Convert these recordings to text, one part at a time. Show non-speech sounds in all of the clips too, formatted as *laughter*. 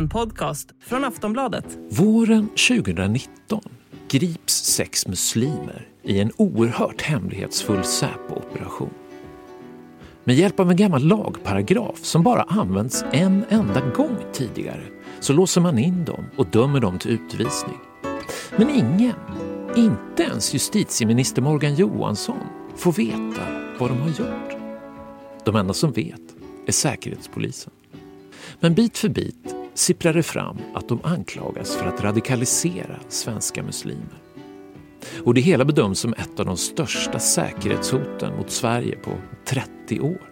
En podcast från Aftonbladet. Våren 2019 grips sex muslimer i en oerhört hemlighetsfull Säpo-operation. Med hjälp av en gammal lagparagraf som bara använts en enda gång tidigare så låser man in dem och dömer dem till utvisning. Men ingen, inte ens justitieminister Morgan Johansson, får veta vad de har gjort. De enda som vet är Säkerhetspolisen. Men bit för bit sipprar det fram att de anklagas för att radikalisera svenska muslimer. Och det hela bedöms som ett av de största säkerhetshoten mot Sverige på 30 år.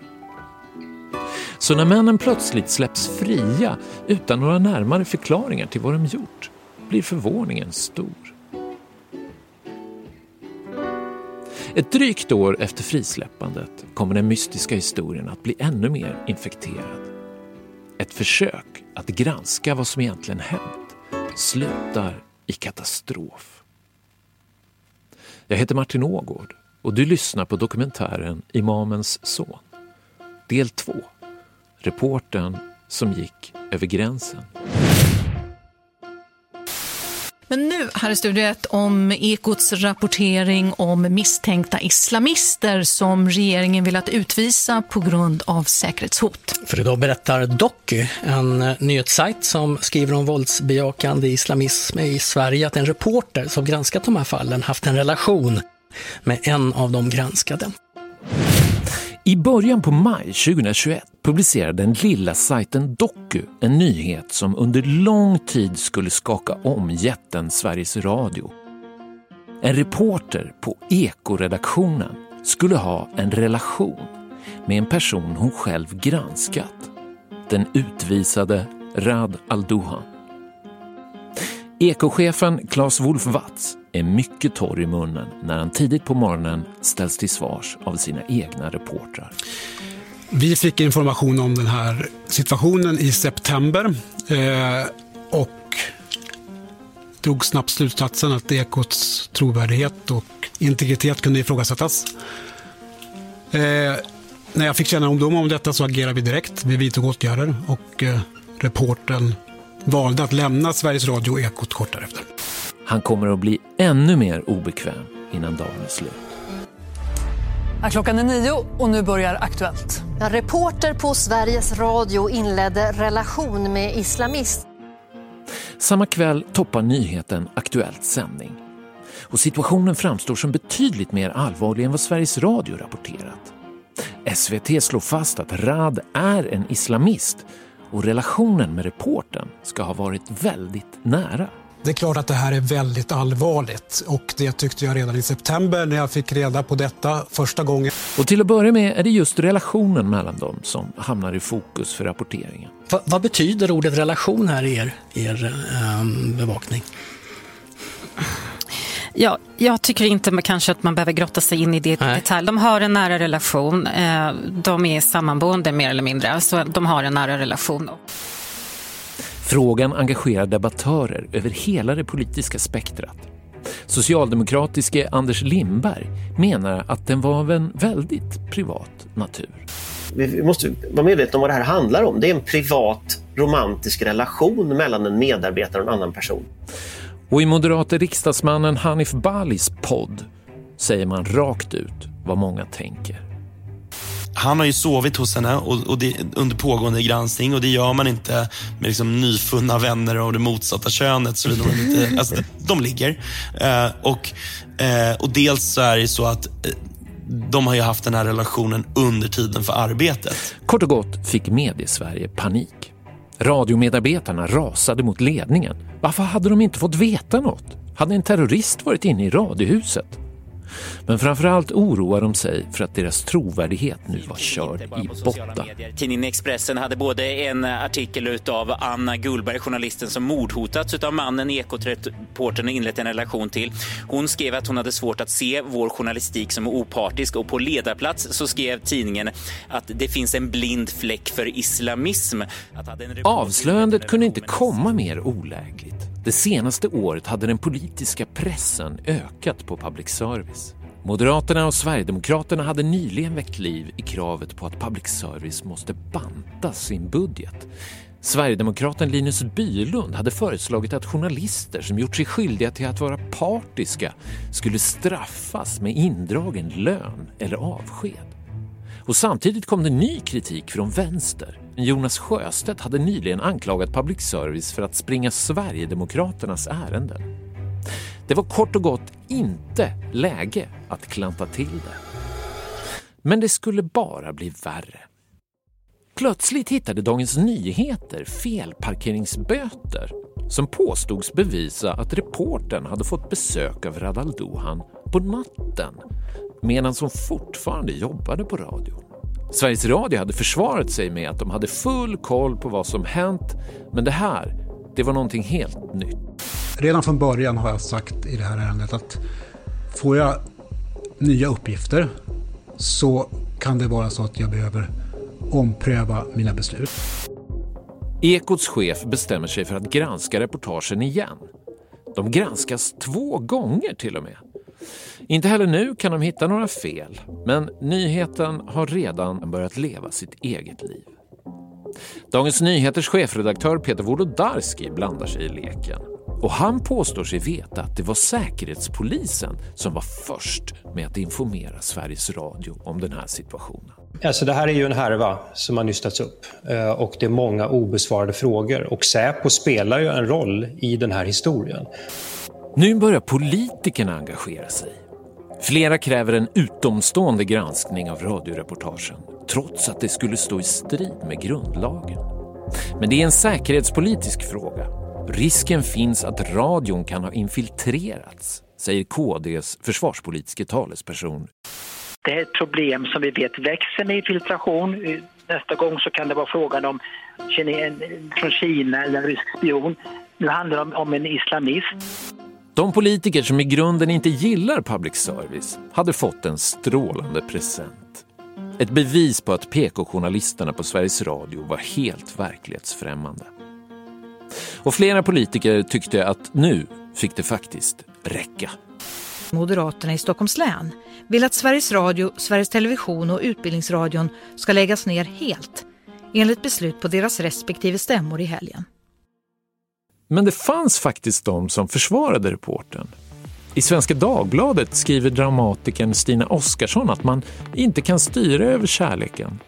Så när männen plötsligt släpps fria utan några närmare förklaringar till vad de gjort blir förvåningen stor. Ett drygt år efter frisläppandet kommer den mystiska historien att bli ännu mer infekterad. Ett försök att granska vad som egentligen hänt slutar i katastrof. Jag heter Martin Ågård och du lyssnar på dokumentären Imamens son. Del 2. Reporten som gick över gränsen. Men nu här i Studio om Ekots rapportering om misstänkta islamister som regeringen vill att utvisa på grund av säkerhetshot. För idag berättar Doku, en eh, nyhetssajt som skriver om våldsbejakande islamism i Sverige, att en reporter som granskat de här fallen haft en relation med en av de granskade. I början på maj 2021 publicerade den lilla sajten Doku en nyhet som under lång tid skulle skaka om jätten Sveriges Radio. En reporter på Ekoredaktionen skulle ha en relation med en person hon själv granskat. Den utvisade Rad Alduhan. Ekochefen Claes Wolf Watz är mycket torr i munnen när han tidigt på morgonen ställs till svars av sina egna reportrar. Vi fick information om den här situationen i september eh, och drog snabbt slutsatsen att Ekots trovärdighet och integritet kunde ifrågasättas. Eh, när jag fick kännedom om detta så agerade vi direkt. Vi vidtog åtgärder och eh, reporten valde att lämna Sveriges Radio och Ekot kort därefter. Han kommer att bli ännu mer obekväm innan dagen är slut. Klockan är nio och nu börjar Aktuellt. Ja, reporter på Sveriges Radio inledde relation med islamist. Samma kväll toppar nyheten Aktuellt sändning. Och situationen framstår som betydligt mer allvarlig än vad Sveriges Radio rapporterat. SVT slår fast att Rad är en islamist och relationen med reporten ska ha varit väldigt nära. Det är klart att det här är väldigt allvarligt och det tyckte jag redan i september när jag fick reda på detta första gången. Och till att börja med är det just relationen mellan dem som hamnar i fokus för rapporteringen. Va, vad betyder ordet relation här i er, er um, bevakning? Ja, jag tycker inte kanske att man behöver grotta sig in i det i detalj. De har en nära relation. Eh, de är sammanboende mer eller mindre, så de har en nära relation. Frågan engagerar debattörer över hela det politiska spektrat. Socialdemokratiske Anders Lindberg menar att den var av en väldigt privat natur. Vi måste vara medvetna om vad det här handlar om. Det är en privat romantisk relation mellan en medarbetare och en annan person. Och i moderata riksdagsmannen Hanif Balis podd säger man rakt ut vad många tänker. Han har ju sovit hos henne och, och det, under pågående granskning och det gör man inte med liksom nyfunna vänner av det motsatta könet. Så de, inte, *laughs* alltså, de ligger. Eh, och, eh, och dels så är det så att eh, de har ju haft den här relationen under tiden för arbetet. Kort och gott fick Mediesverige panik. Radiomedarbetarna rasade mot ledningen. Varför hade de inte fått veta något? Hade en terrorist varit inne i radiohuset? Men framförallt oroar de sig för att deras trovärdighet nu var körd i botten. Tidningen Expressen hade både en artikel av Anna Gullberg, journalisten som mordhotats av mannen Ekot-reportern inlett en relation till. Hon skrev att hon hade svårt att se vår journalistik som opartisk och på ledarplats så skrev tidningen att det finns en blind fläck för islamism. Avslöjandet kunde inte komma mer olägligt. Det senaste året hade den politiska pressen ökat på public service. Moderaterna och Sverigedemokraterna hade nyligen väckt liv i kravet på att public service måste banta sin budget. Sverigedemokraten Linus Bylund hade föreslagit att journalister som gjort sig skyldiga till att vara partiska skulle straffas med indragen lön eller avsked. Och samtidigt kom det ny kritik från vänster. Jonas Sjöstedt hade nyligen anklagat public service för att springa Sverigedemokraternas ärenden. Det var kort och gott inte läge att klanta till det. Men det skulle bara bli värre. Plötsligt hittade Dagens Nyheter felparkeringsböter som påstods bevisa att reporten hade fått besök av Radal Dohan på natten medan hon fortfarande jobbade på radion. Sveriges Radio hade försvarat sig med att de hade full koll på vad som hänt men det här, det var någonting helt nytt. Redan från början har jag sagt i det här ärendet att får jag nya uppgifter så kan det vara så att jag behöver ompröva mina beslut. Ekots chef bestämmer sig för att granska reportagen igen. De granskas två gånger till och med. Inte heller nu kan de hitta några fel, men nyheten har redan börjat leva sitt eget liv. Dagens Nyheters chefredaktör Peter Wolodarski blandar sig i leken. Och han påstår sig veta att det var Säkerhetspolisen som var först med att informera Sveriges Radio om den här situationen. Alltså det här är ju en härva som har nystats upp eh, och det är många obesvarade frågor. Och Säpo spelar ju en roll i den här historien. Nu börjar politikerna engagera sig. Flera kräver en utomstående granskning av radioreportagen trots att det skulle stå i strid med grundlagen. Men det är en säkerhetspolitisk fråga. Risken finns att radion kan ha infiltrerats, säger KDs försvarspolitiska talesperson. Det är ett problem som vi vet växer med infiltration. Nästa gång så kan det vara frågan om från Kina eller en rysk spion. Nu handlar det om en islamist. De politiker som i grunden inte gillar public service hade fått en strålande present. Ett bevis på att PK-journalisterna på Sveriges Radio var helt verklighetsfrämmande. Och flera politiker tyckte att nu fick det faktiskt räcka. Moderaterna i Stockholms län vill att Sveriges Radio, Sveriges Television och Utbildningsradion ska läggas ner helt enligt beslut på deras respektive stämmor i helgen. Men det fanns faktiskt de som försvarade reporten. I Svenska Dagbladet skriver dramatikern Stina Oskarsson att man inte kan styra över kärleken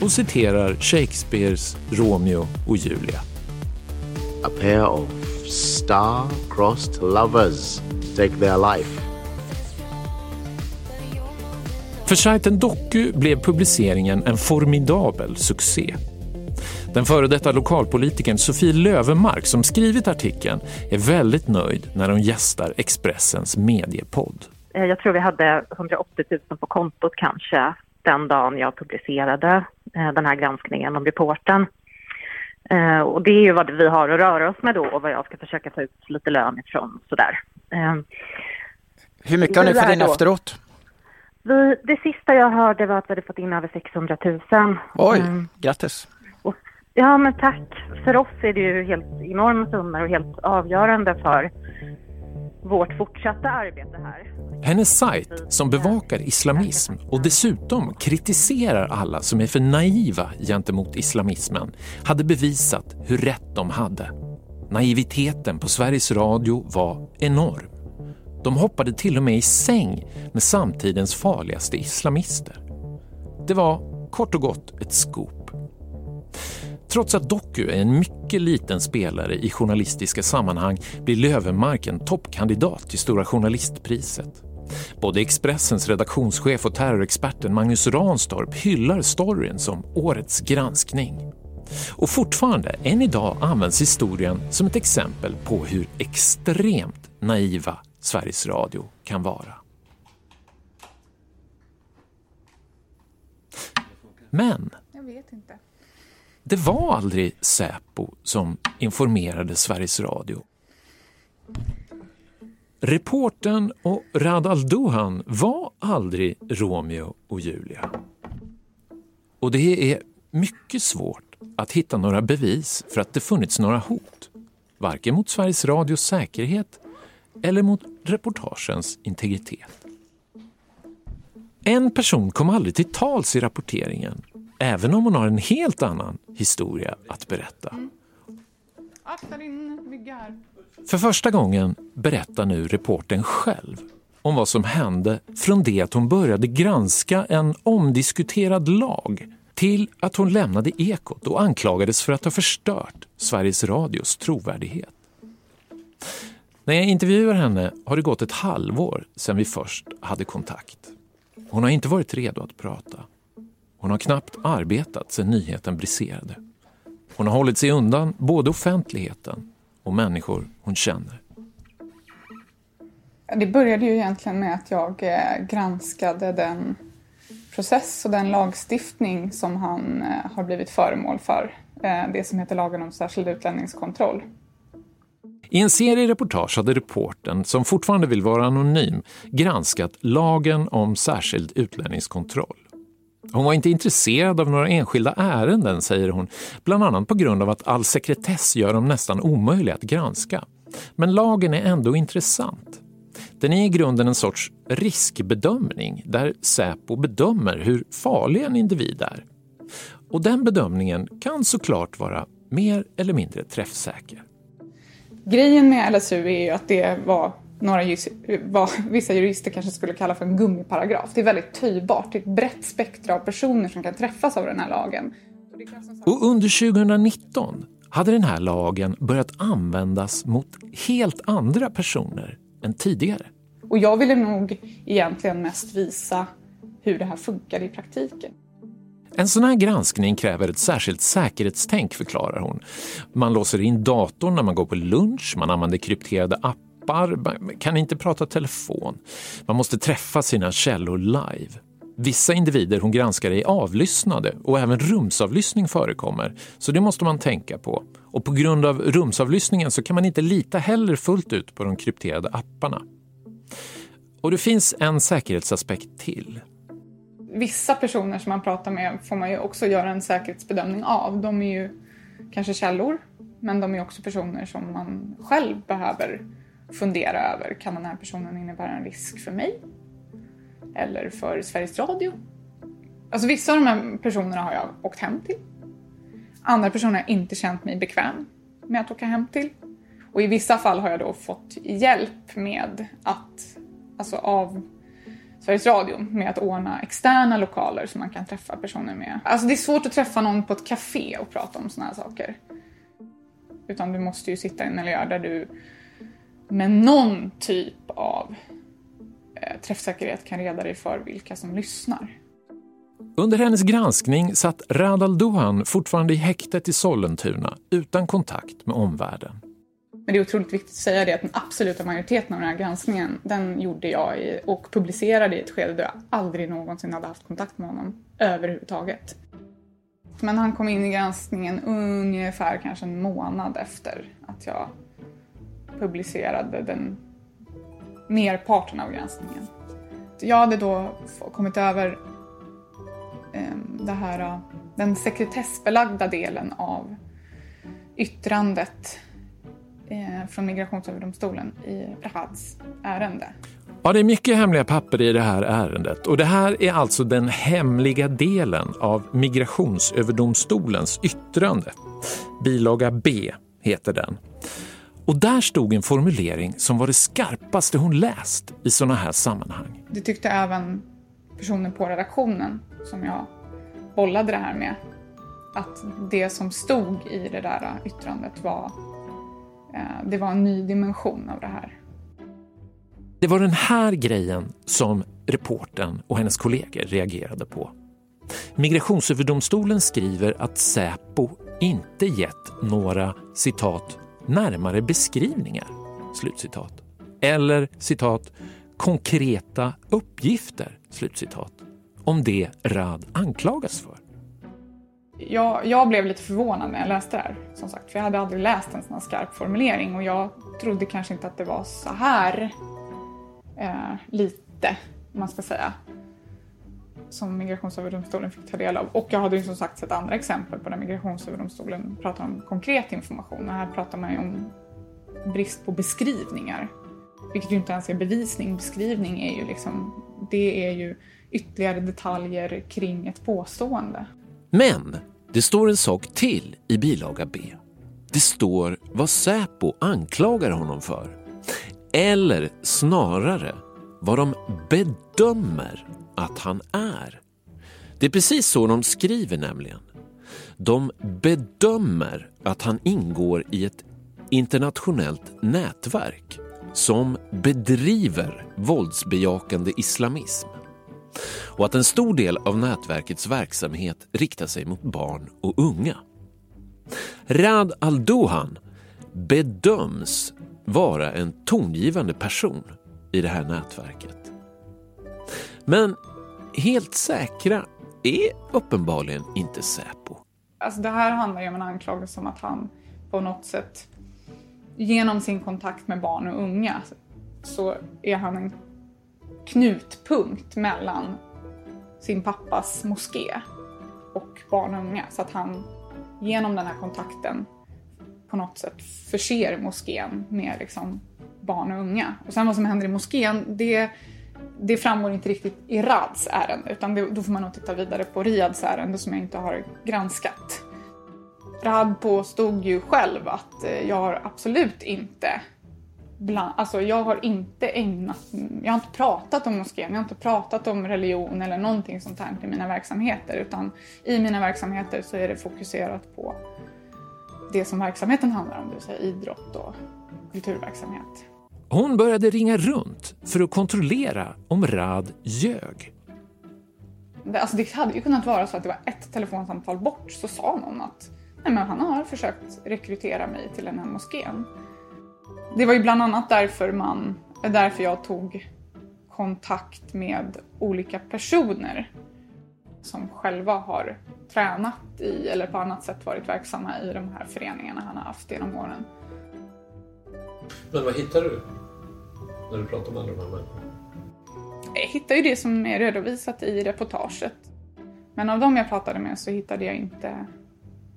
och citerar Shakespeares Romeo och Julia. A pair of star-crossed lovers take their life. För sajten Doku blev publiceringen en formidabel succé. Den före detta lokalpolitikern Sofie Lövemark som skrivit artikeln är väldigt nöjd när hon gästar Expressens mediepodd. Eh, jag tror vi hade 180 000 på kontot kanske den dagen jag publicerade eh, den här granskningen om reporten. Eh, och det är ju vad vi har att röra oss med då och vad jag ska försöka få ut lite lön ifrån sådär. Hur mycket har ni fått in efteråt? Vi, det sista jag hörde var att vi hade fått in över 600 000. Oj, mm. grattis! Ja, men tack. För oss är det ju helt enorma summor och helt avgörande för vårt fortsatta arbete här. Hennes sajt som bevakar islamism och dessutom kritiserar alla som är för naiva gentemot islamismen hade bevisat hur rätt de hade. Naiviteten på Sveriges Radio var enorm. De hoppade till och med i säng med samtidens farligaste islamister. Det var kort och gott ett skop. Trots att Doku är en mycket liten spelare i journalistiska sammanhang blir Lövenmark en toppkandidat till Stora journalistpriset. Både Expressens redaktionschef och terrorexperten Magnus Ranstorp hyllar storyn som årets granskning. Och fortfarande, än idag, används historien som ett exempel på hur extremt naiva Sveriges Radio kan vara. Men det var aldrig Säpo som informerade Sveriges Radio. Reporten och Radal Duhan var aldrig Romeo och Julia. Och det är mycket svårt att hitta några bevis för att det funnits några hot. Varken mot Sveriges Radios säkerhet eller mot reportagens integritet. En person kom aldrig till tals i rapporteringen, även om hon har en helt annan historia att berätta. Här. För första gången berättar nu reporten själv om vad som hände från det att hon började granska en omdiskuterad lag till att hon lämnade Ekot och anklagades för att ha förstört Sveriges Radios trovärdighet. När jag intervjuar henne har det gått ett halvår sedan vi först hade kontakt. Hon har inte varit redo att prata. Hon har knappt arbetat sedan nyheten briserade. Hon har hållit sig undan både offentligheten och människor hon känner. Det började ju egentligen med att jag eh, granskade den process och den lagstiftning som han eh, har blivit föremål för. Eh, det som heter lagen om särskild utlänningskontroll. I en serie reportage hade reporten, som fortfarande vill vara anonym, granskat lagen om särskild utlänningskontroll. Hon var inte intresserad av några enskilda ärenden, säger hon, bland annat på grund av att all sekretess gör dem nästan omöjliga att granska. Men lagen är ändå intressant. Den är i grunden en sorts riskbedömning där Säpo bedömer hur farlig en individ är. Och den bedömningen kan såklart vara mer eller mindre träffsäker. Grejen med LSU är ju att det var några vad vissa jurister kanske skulle kalla för en gummiparagraf. Det är väldigt töjbart, det är ett brett spektra av personer som kan träffas av den här lagen. Och under 2019 hade den här lagen börjat användas mot helt andra personer än tidigare. Och jag ville nog egentligen mest visa hur det här funkar i praktiken. En sån här granskning kräver ett särskilt säkerhetstänk, förklarar hon. Man låser in datorn när man går på lunch, man använder krypterade appar, man kan inte prata telefon. Man måste träffa sina källor live. Vissa individer hon granskar är avlyssnade och även rumsavlyssning förekommer, så det måste man tänka på. Och på grund av rumsavlyssningen så kan man inte lita heller fullt ut på de krypterade apparna. Och det finns en säkerhetsaspekt till. Vissa personer som man pratar med får man ju också göra en säkerhetsbedömning av. De är ju kanske källor, men de är också personer som man själv behöver fundera över. Kan den här personen innebära en risk för mig? Eller för Sveriges Radio? Alltså vissa av de här personerna har jag åkt hem till. Andra personer har jag inte känt mig bekväm med att åka hem till. Och i vissa fall har jag då fått hjälp med att, alltså av Sveriges Radio, med att ordna externa lokaler som man kan träffa personer med. Alltså det är svårt att träffa någon på ett café och prata om sådana här saker. Utan du måste ju sitta i en miljö där du med någon typ av eh, träffsäkerhet kan reda dig för vilka som lyssnar. Under hennes granskning satt Radal Duhan fortfarande i häktet i Sollentuna utan kontakt med omvärlden. Men det är otroligt viktigt att säga det att den absoluta majoriteten av den här granskningen den gjorde jag i, och publicerade i ett skede där jag aldrig någonsin hade haft kontakt med honom överhuvudtaget. Men han kom in i granskningen ungefär kanske en månad efter att jag publicerade den merparten av granskningen. Jag hade då kommit över ehm, det här, äh, den sekretessbelagda delen av yttrandet eh, från Migrationsöverdomstolen i Prahads ärende. Ja, det är mycket hemliga papper i det här ärendet och det här är alltså den hemliga delen av Migrationsöverdomstolens yttrande. Bilaga B heter den. Och där stod en formulering som var det skarpaste hon läst i sådana här sammanhang. Det tyckte även personen på redaktionen som jag bollade det här med. Att det som stod i det där yttrandet var, eh, det var en ny dimension av det här. Det var den här grejen som reporten och hennes kollegor reagerade på. Migrationsöverdomstolen skriver att Säpo inte gett några citat närmare beskrivningar. Slutcitat. Eller citat konkreta uppgifter. Slutcitat. Om det Rad anklagas för. Jag, jag, blev lite förvånad när jag läste det här, som sagt, för jag hade aldrig läst en sån här skarp formulering och jag trodde kanske inte att det var så här eh, lite, om man ska säga, som Migrationsöverdomstolen fick ta del av. Och jag hade ju som sagt sett andra exempel på när Migrationsöverdomstolen pratar om konkret information. Och här pratar man ju om brist på beskrivningar. Vilket ju inte ens är bevisning. Beskrivning är ju liksom, det är ju ytterligare detaljer kring ett påstående. Men det står en sak till i bilaga B. Det står vad Säpo anklagar honom för. Eller snarare vad de bedömer att han är. Det är precis så de skriver nämligen. De bedömer att han ingår i ett internationellt nätverk som bedriver våldsbejakande islamism och att en stor del av nätverkets verksamhet riktar sig mot barn och unga. Rad al-Dohan bedöms vara en tongivande person i det här nätverket. Men helt säkra är uppenbarligen inte Säpo. Alltså det här handlar ju om en anklagelse om att han på något sätt genom sin kontakt med barn och unga så är han en knutpunkt mellan sin pappas moské och barn och unga. Så att han genom den här kontakten på något sätt förser moskén med liksom barn och unga. Och sen vad som händer i moskén, det, det framgår inte riktigt i Rads ärende utan det, då får man nog titta vidare på Riads ärende som jag inte har granskat. Rad påstod ju själv att eh, jag har absolut inte bland, alltså jag har inte ägnat, jag har inte pratat om moskén, jag har inte pratat om religion eller någonting sånt här i mina verksamheter utan i mina verksamheter så är det fokuserat på det som verksamheten handlar om, det vill säga idrott och kulturverksamhet. Hon började ringa runt för att kontrollera om Rad ljög. Alltså det hade ju kunnat vara så att det var ett telefonsamtal bort så sa någon att Nej, men han har försökt rekrytera mig till den här moskén. Det var ju bland annat därför, man, därför jag tog kontakt med olika personer som själva har tränat i eller på annat sätt varit verksamma i de här föreningarna han har haft genom åren. Men vad hittar du när du pratar med alla de här människorna? Jag hittar ju det som är redovisat i reportaget. Men av dem jag pratade med så hittade jag inte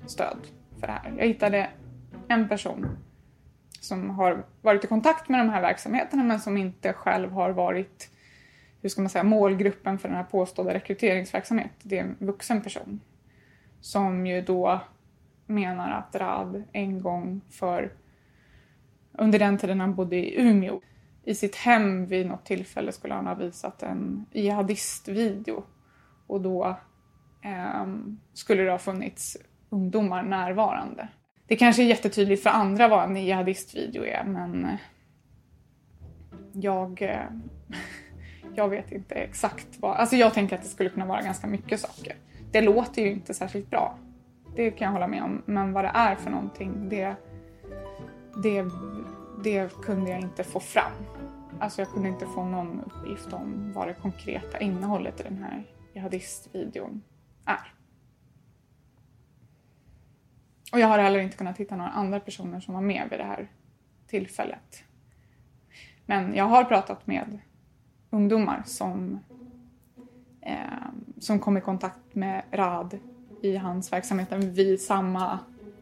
stöd för det här. Jag hittade en person som har varit i kontakt med de här verksamheterna men som inte själv har varit hur ska man säga, målgruppen för den här påstådda rekryteringsverksamheten. Det är en vuxen person som ju då menar att Rad en gång för under den tiden han bodde i Umeå i sitt hem vid något tillfälle skulle han ha visat en jihadistvideo och då eh, skulle det ha funnits ungdomar närvarande. Det kanske är jättetydligt för andra vad en jihadistvideo är men eh, jag, eh, *laughs* jag vet inte exakt vad... Alltså jag tänker att det skulle kunna vara ganska mycket saker. Det låter ju inte särskilt bra. Det kan jag hålla med om. Men vad det är för någonting, det, det, det kunde jag inte få fram. Alltså jag kunde inte få någon uppgift om vad det konkreta innehållet i den här jihadistvideon är. Och jag har heller inte kunnat hitta några andra personer som var med vid det här tillfället. Men jag har pratat med ungdomar som, eh, som kom i kontakt med Rad i hans verksamhet vid samma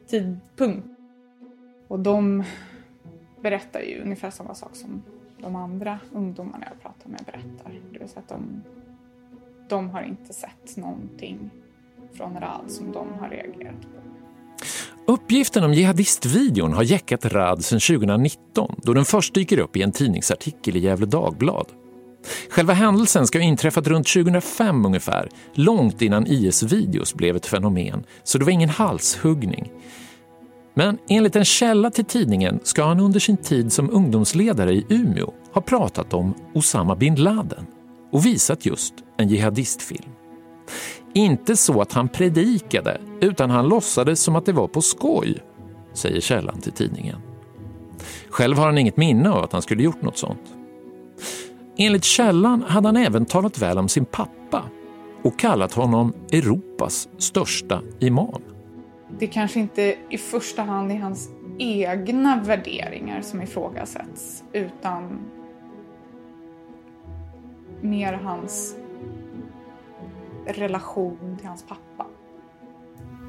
tidpunkt. Och de berättar ju ungefär samma sak som de andra ungdomarna jag pratar med berättar. Det vill säga att de, de har inte sett någonting från Rad som de har reagerat på. Uppgiften om jihadistvideon har jäckat Rad sedan 2019 då den först dyker upp i en tidningsartikel i Gefle Dagblad. Själva händelsen ska ha inträffat runt 2005 ungefär, långt innan IS-videos blev ett fenomen, så det var ingen halshuggning. Men enligt en källa till tidningen ska han under sin tid som ungdomsledare i Umeå ha pratat om Osama bin Laden och visat just en jihadistfilm. Inte så att han predikade, utan han låtsades som att det var på skoj, säger källan till tidningen. Själv har han inget minne av att han skulle gjort något sånt. Enligt källan hade han även talat väl om sin pappa och kallat honom Europas största imam. Det kanske inte i första hand är hans egna värderingar som ifrågasätts utan mer hans relation till hans pappa.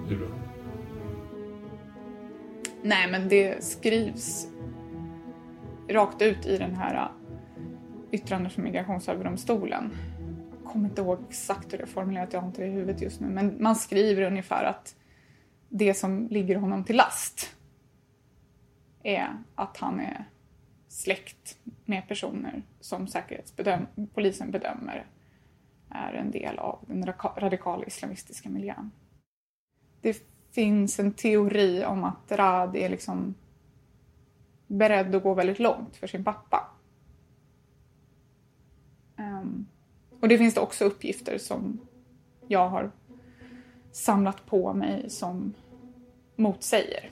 Hur då? Nej, men det skrivs rakt ut i den här yttrandet från Migrationsöverdomstolen kommer inte ihåg exakt hur det är formulerat, jag har inte det i huvudet just nu, men man skriver ungefär att det som ligger honom till last är att han är släkt med personer som säkerhetspolisen bedömer är en del av den radikala islamistiska miljön. Det finns en teori om att Rad är liksom beredd att gå väldigt långt för sin pappa. Um, och det finns det också uppgifter som jag har samlat på mig som motsäger.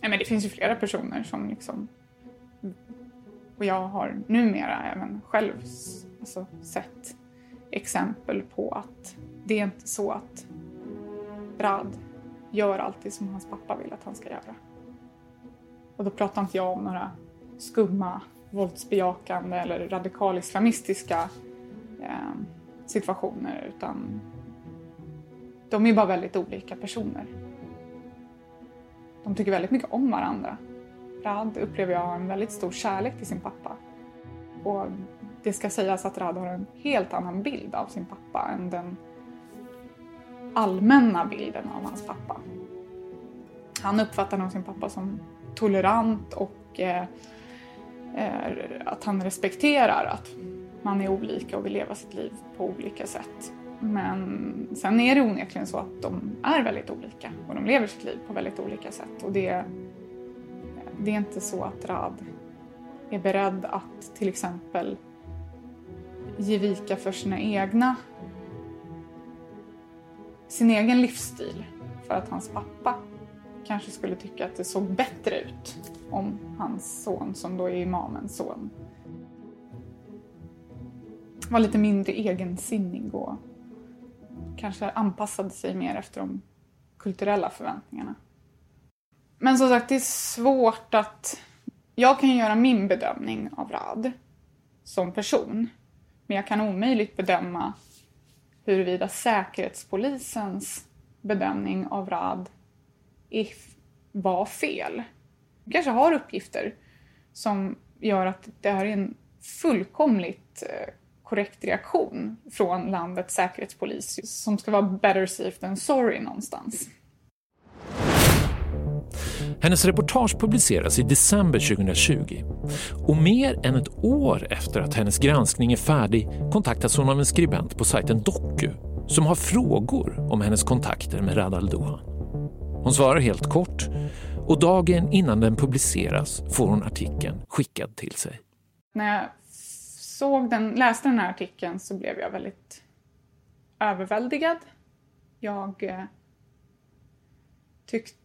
Nej, men det finns ju flera personer som liksom... Och jag har numera även själv alltså, sett exempel på att det är inte så att Brad gör alltid som hans pappa vill att han ska göra. Och då pratar inte jag om några skumma, våldsbejakande eller radikalislamistiska eh, situationer utan de är bara väldigt olika personer. De tycker väldigt mycket om varandra. Rad upplever jag har en väldigt stor kärlek till sin pappa. Och det ska sägas att Rad har en helt annan bild av sin pappa än den allmänna bilden av hans pappa. Han uppfattar nog sin pappa som tolerant och eh, eh att han respekterar att man är olika och vill leva sitt liv på olika sätt. Men sen är det onekligen så att de är väldigt olika och de lever sitt liv på väldigt olika sätt. Och det, det är inte så att Rad är beredd att till exempel ge vika för sina egna sin egen livsstil för att hans pappa kanske skulle tycka att det såg bättre ut om hans son, som då är imamens son, var lite mindre egensinnig och kanske anpassade sig mer efter de kulturella förväntningarna. Men som sagt, det är svårt att... Jag kan göra min bedömning av Rad som person. Men jag kan omöjligt bedöma huruvida Säkerhetspolisens bedömning av Rad var fel. De kanske har uppgifter som gör att det här är en fullkomligt eh, korrekt reaktion från landets säkerhetspolis som ska vara better safe than sorry någonstans. Hennes reportage publiceras i december 2020 och mer än ett år efter att hennes granskning är färdig kontaktas hon av en skribent på sajten Doku som har frågor om hennes kontakter med Rad al-Dohan. Hon svarar helt kort och dagen innan den publiceras får hon artikeln skickad till sig. När jag såg den, läste den här artikeln så blev jag väldigt överväldigad. Jag eh, tyckte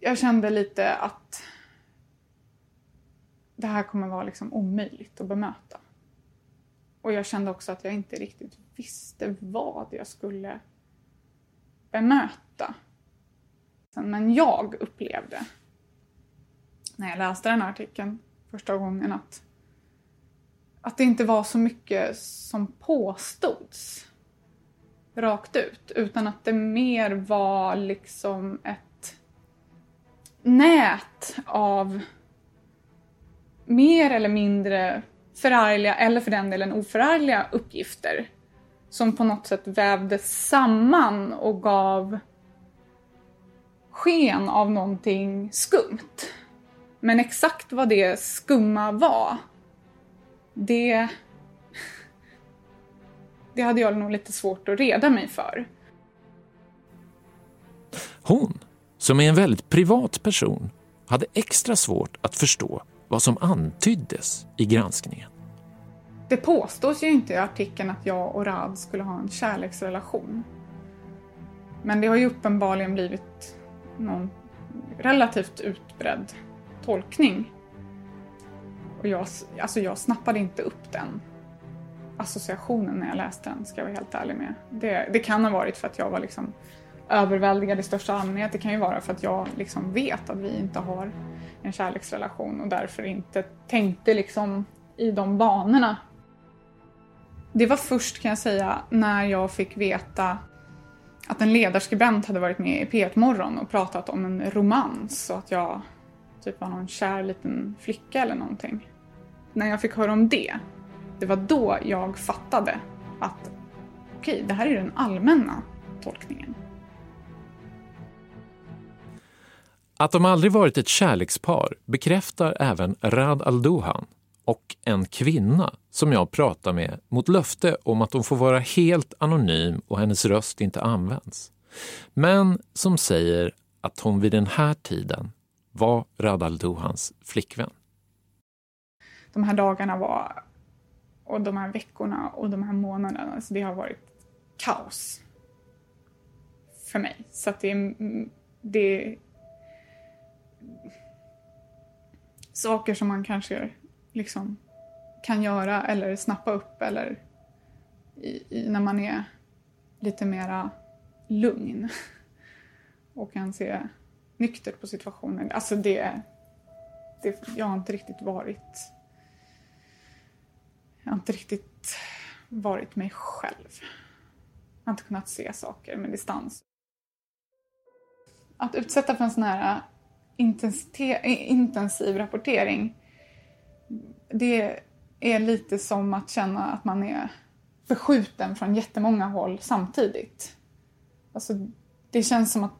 jag kände lite att det här kommer vara liksom omöjligt att bemöta. Och jag kände också att jag inte riktigt visste vad jag skulle bemöta. Men jag upplevde när jag läste den här artikeln första gången att, att det inte var så mycket som påstods rakt ut utan att det mer var liksom ett nät av mer eller mindre förargliga, eller för den delen oförargliga uppgifter som på något sätt vävdes samman och gav sken av någonting skumt. Men exakt vad det skumma var, det, det hade jag nog lite svårt att reda mig för. Hon som är en väldigt privat person, hade extra svårt att förstå vad som antyddes i granskningen. Det påstås ju inte i artikeln att jag och Rad skulle ha en kärleksrelation. Men det har ju uppenbarligen blivit någon relativt utbredd tolkning. Och jag, alltså jag snappade inte upp den associationen när jag läste den, ska jag vara helt ärlig med. Det, det kan ha varit för att jag var liksom överväldigad i största allmänhet. Det kan ju vara för att jag liksom vet att vi inte har en kärleksrelation och därför inte tänkte liksom i de banorna. Det var först kan jag säga när jag fick veta att en ledarskribent hade varit med i P1 Morgon och pratat om en romans och att jag typ var någon kär liten flicka eller någonting. När jag fick höra om det, Det var då jag fattade att okej, okay, det här är den allmänna tolkningen. Att de aldrig varit ett kärlekspar bekräftar även Rad Aldohan och en kvinna som jag pratar med mot löfte om att hon får vara helt anonym och hennes röst inte används. Men som säger att hon vid den här tiden var Rad Alduhans flickvän. De här dagarna var, och de här veckorna och de här månaderna, alltså det har varit kaos för mig. Så att det, det saker som man kanske liksom kan göra eller snappa upp eller i, i, när man är lite mera lugn *laughs* och kan se nyktert på situationen. Alltså det, det, jag har inte riktigt varit jag har inte riktigt varit mig själv. Jag har inte kunnat se saker med distans. Att utsätta för en sån här intensiv rapportering det är lite som att känna att man är förskjuten från jättemånga håll samtidigt. Alltså, det känns som att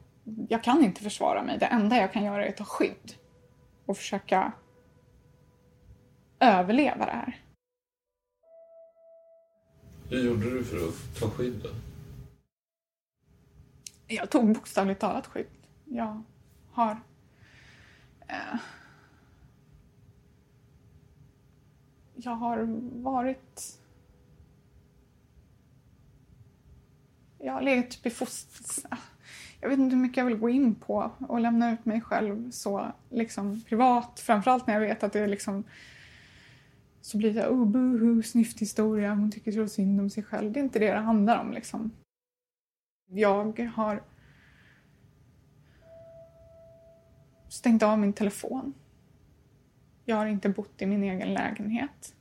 jag kan inte försvara mig. Det enda jag kan göra är att ta skydd och försöka överleva det här. Hur gjorde du för att ta skydd då? Jag tog bokstavligt talat skydd. Jag har eh, jag har varit... Jag har legat typ i foster... Jag vet inte hur mycket jag vill gå in på och lämna ut mig själv så liksom privat. Framförallt när jag vet att det är liksom... Så blir det oh buhu, snyfthistoria, hon tycker så synd om sig själv. Det är inte det det handlar om liksom. Jag har stängt av min telefon. Jag har inte bott i min egen lägenhet.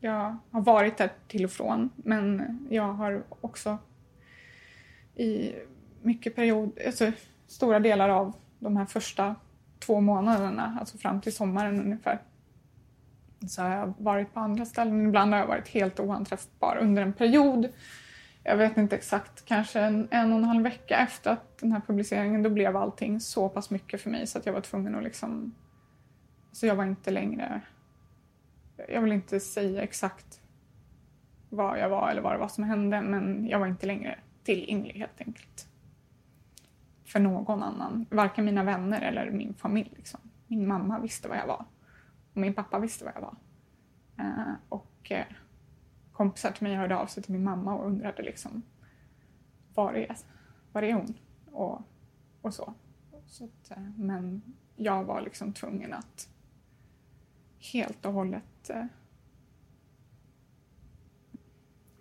Jag har varit där till och från, men jag har också i mycket period, alltså stora delar av de här första två månaderna, alltså fram till sommaren ungefär, så har jag varit på andra ställen. Ibland har jag varit helt oanträffbar under en period. Jag vet inte exakt, kanske en, en och en halv vecka efter att den här publiceringen, då blev allting så pass mycket för mig så att jag var tvungen att liksom så jag var inte längre... Jag vill inte säga exakt var jag var eller vad det var som hände men jag var inte längre tillgänglig helt enkelt. För någon annan. Varken mina vänner eller min familj. Liksom. Min mamma visste vad jag var. Och min pappa visste vad jag var. Uh, och uh, kompisar till mig hörde av sig till min mamma och undrade liksom var är, var är hon? Och, och så. så att, uh, men jag var liksom tvungen att helt och hållet... Eh,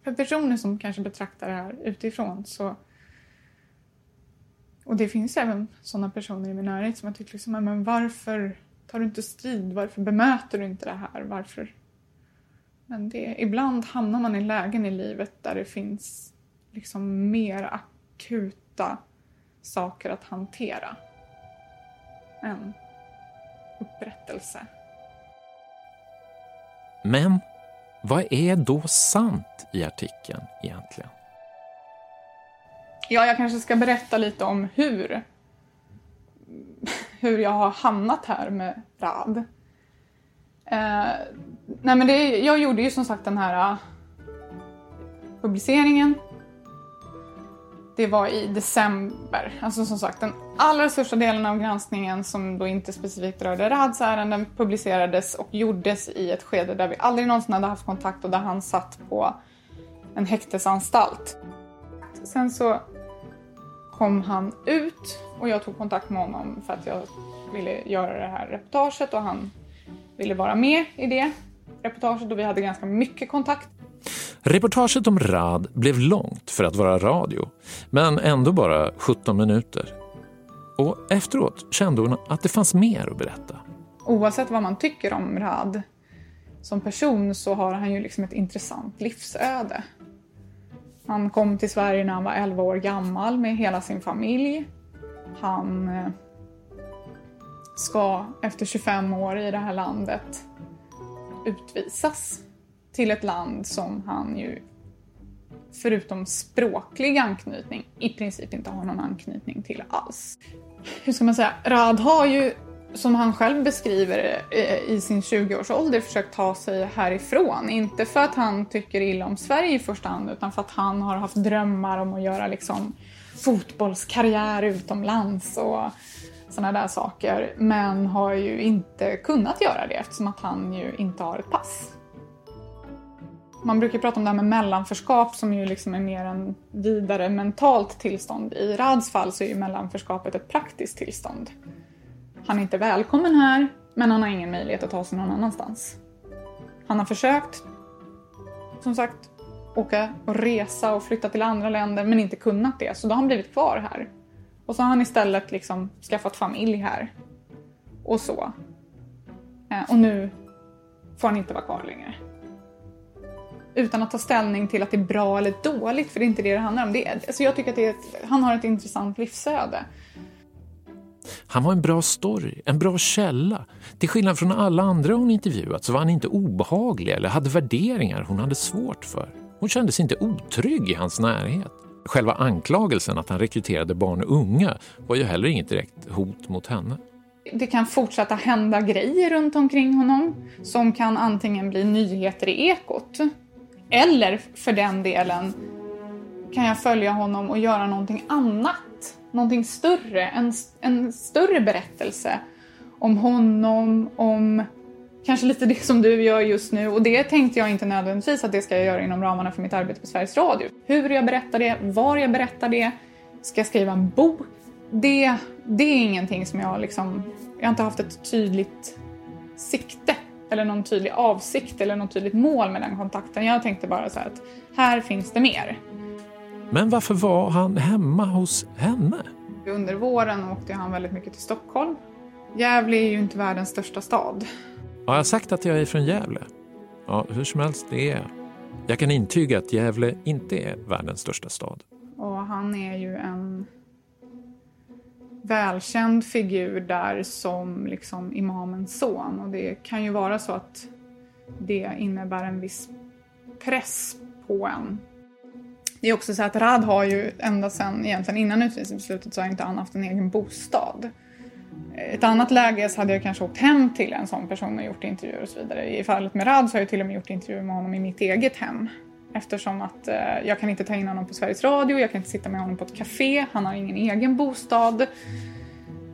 för personer som kanske betraktar det här utifrån så... Och det finns även sådana personer i min närhet som har tyckt liksom, men varför tar du inte strid? Varför bemöter du inte det här? Varför? Men det, ibland hamnar man i lägen i livet där det finns liksom mer akuta saker att hantera än upprättelse. Men vad är då sant i artikeln egentligen? Ja, jag kanske ska berätta lite om hur, hur jag har hamnat här med RAD. Eh, nej men det, jag gjorde ju som sagt den här eh, publiceringen det var i december. Alltså som sagt, den allra största delen av granskningen som då inte specifikt rörde Rads ärenden publicerades och gjordes i ett skede där vi aldrig någonsin hade haft kontakt och där han satt på en häktesanstalt. Sen så kom han ut och jag tog kontakt med honom för att jag ville göra det här reportaget och han ville vara med i det reportaget och vi hade ganska mycket kontakt. Reportaget om Rad blev långt för att vara radio, men ändå bara 17 minuter. Och efteråt kände hon att det fanns mer att berätta. Oavsett vad man tycker om Rad som person så har han ju liksom ett intressant livsöde. Han kom till Sverige när han var 11 år gammal med hela sin familj. Han eh, ska efter 25 år i det här landet utvisas till ett land som han ju förutom språklig anknytning i princip inte har någon anknytning till alls. Hur ska man säga? Rad har ju, som han själv beskriver eh, i sin 20-årsålder, försökt ta sig härifrån. Inte för att han tycker illa om Sverige i första hand, utan för att han har haft drömmar om att göra liksom fotbollskarriär utomlands och sådana där saker. Men har ju inte kunnat göra det eftersom att han ju inte har ett pass. Man brukar prata om det här med mellanförskap som ju liksom är mer en vidare mentalt tillstånd. I Rads fall så är ju mellanförskapet ett praktiskt tillstånd. Han är inte välkommen här, men han har ingen möjlighet att ta sig någon annanstans. Han har försökt, som sagt, åka och resa och flytta till andra länder men inte kunnat det, så då har han blivit kvar här. Och så har han istället liksom skaffat familj här. Och så. Eh, och nu får han inte vara kvar längre utan att ta ställning till att det är bra eller dåligt, för det är inte det det handlar om. Det är, alltså jag tycker att det är ett, han har ett intressant livsöde. Han var en bra story, en bra källa. Till skillnad från alla andra hon intervjuat så var han inte obehaglig eller hade värderingar hon hade svårt för. Hon kändes inte otrygg i hans närhet. Själva anklagelsen att han rekryterade barn och unga var ju heller inget direkt hot mot henne. Det kan fortsätta hända grejer runt omkring honom som kan antingen bli nyheter i Ekot eller för den delen kan jag följa honom och göra någonting annat. Någonting större, en, en större berättelse om honom, om kanske lite det som du gör just nu. Och det tänkte jag inte nödvändigtvis att det ska jag göra inom ramarna för mitt arbete på Sveriges Radio. Hur jag berättar det, var jag berättar det, ska jag skriva en bok? Det, det är ingenting som jag liksom, jag har inte haft ett tydligt sikte eller någon tydlig avsikt eller något tydligt mål med den kontakten. Jag tänkte bara så att här finns det mer. Men varför var han hemma hos henne? Under våren åkte han väldigt mycket till Stockholm. Gävle är ju inte världens största stad. Har jag sagt att jag är från Gävle? Ja, hur som helst, det är jag. Jag kan intyga att Gävle inte är världens största stad. Och han är ju en välkänd figur där som liksom imamens son och det kan ju vara så att det innebär en viss press på en. Det är också så att Rad har ju ända sedan egentligen innan utvisningsbeslutet så har inte han haft en egen bostad. ett annat läge så hade jag kanske åkt hem till en sån person och gjort intervjuer och så vidare. I fallet med Rad så har jag till och med gjort intervjuer med honom i mitt eget hem. Eftersom att eh, jag kan inte ta in honom på Sveriges Radio, jag kan inte sitta med honom på ett café, han har ingen egen bostad.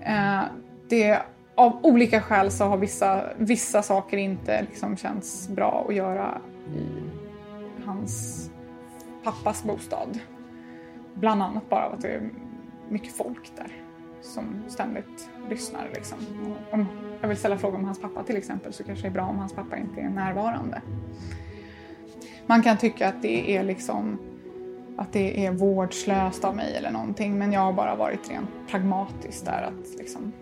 Eh, det, av olika skäl så har vissa, vissa saker inte liksom känts bra att göra i hans pappas bostad. Bland annat bara av att det är mycket folk där som ständigt lyssnar. Liksom. Om jag vill ställa frågor om hans pappa till exempel så kanske det är bra om hans pappa inte är närvarande. Man kan tycka att det är liksom att det är vårdslöst av mig eller någonting men jag har bara varit rent pragmatisk där att liksom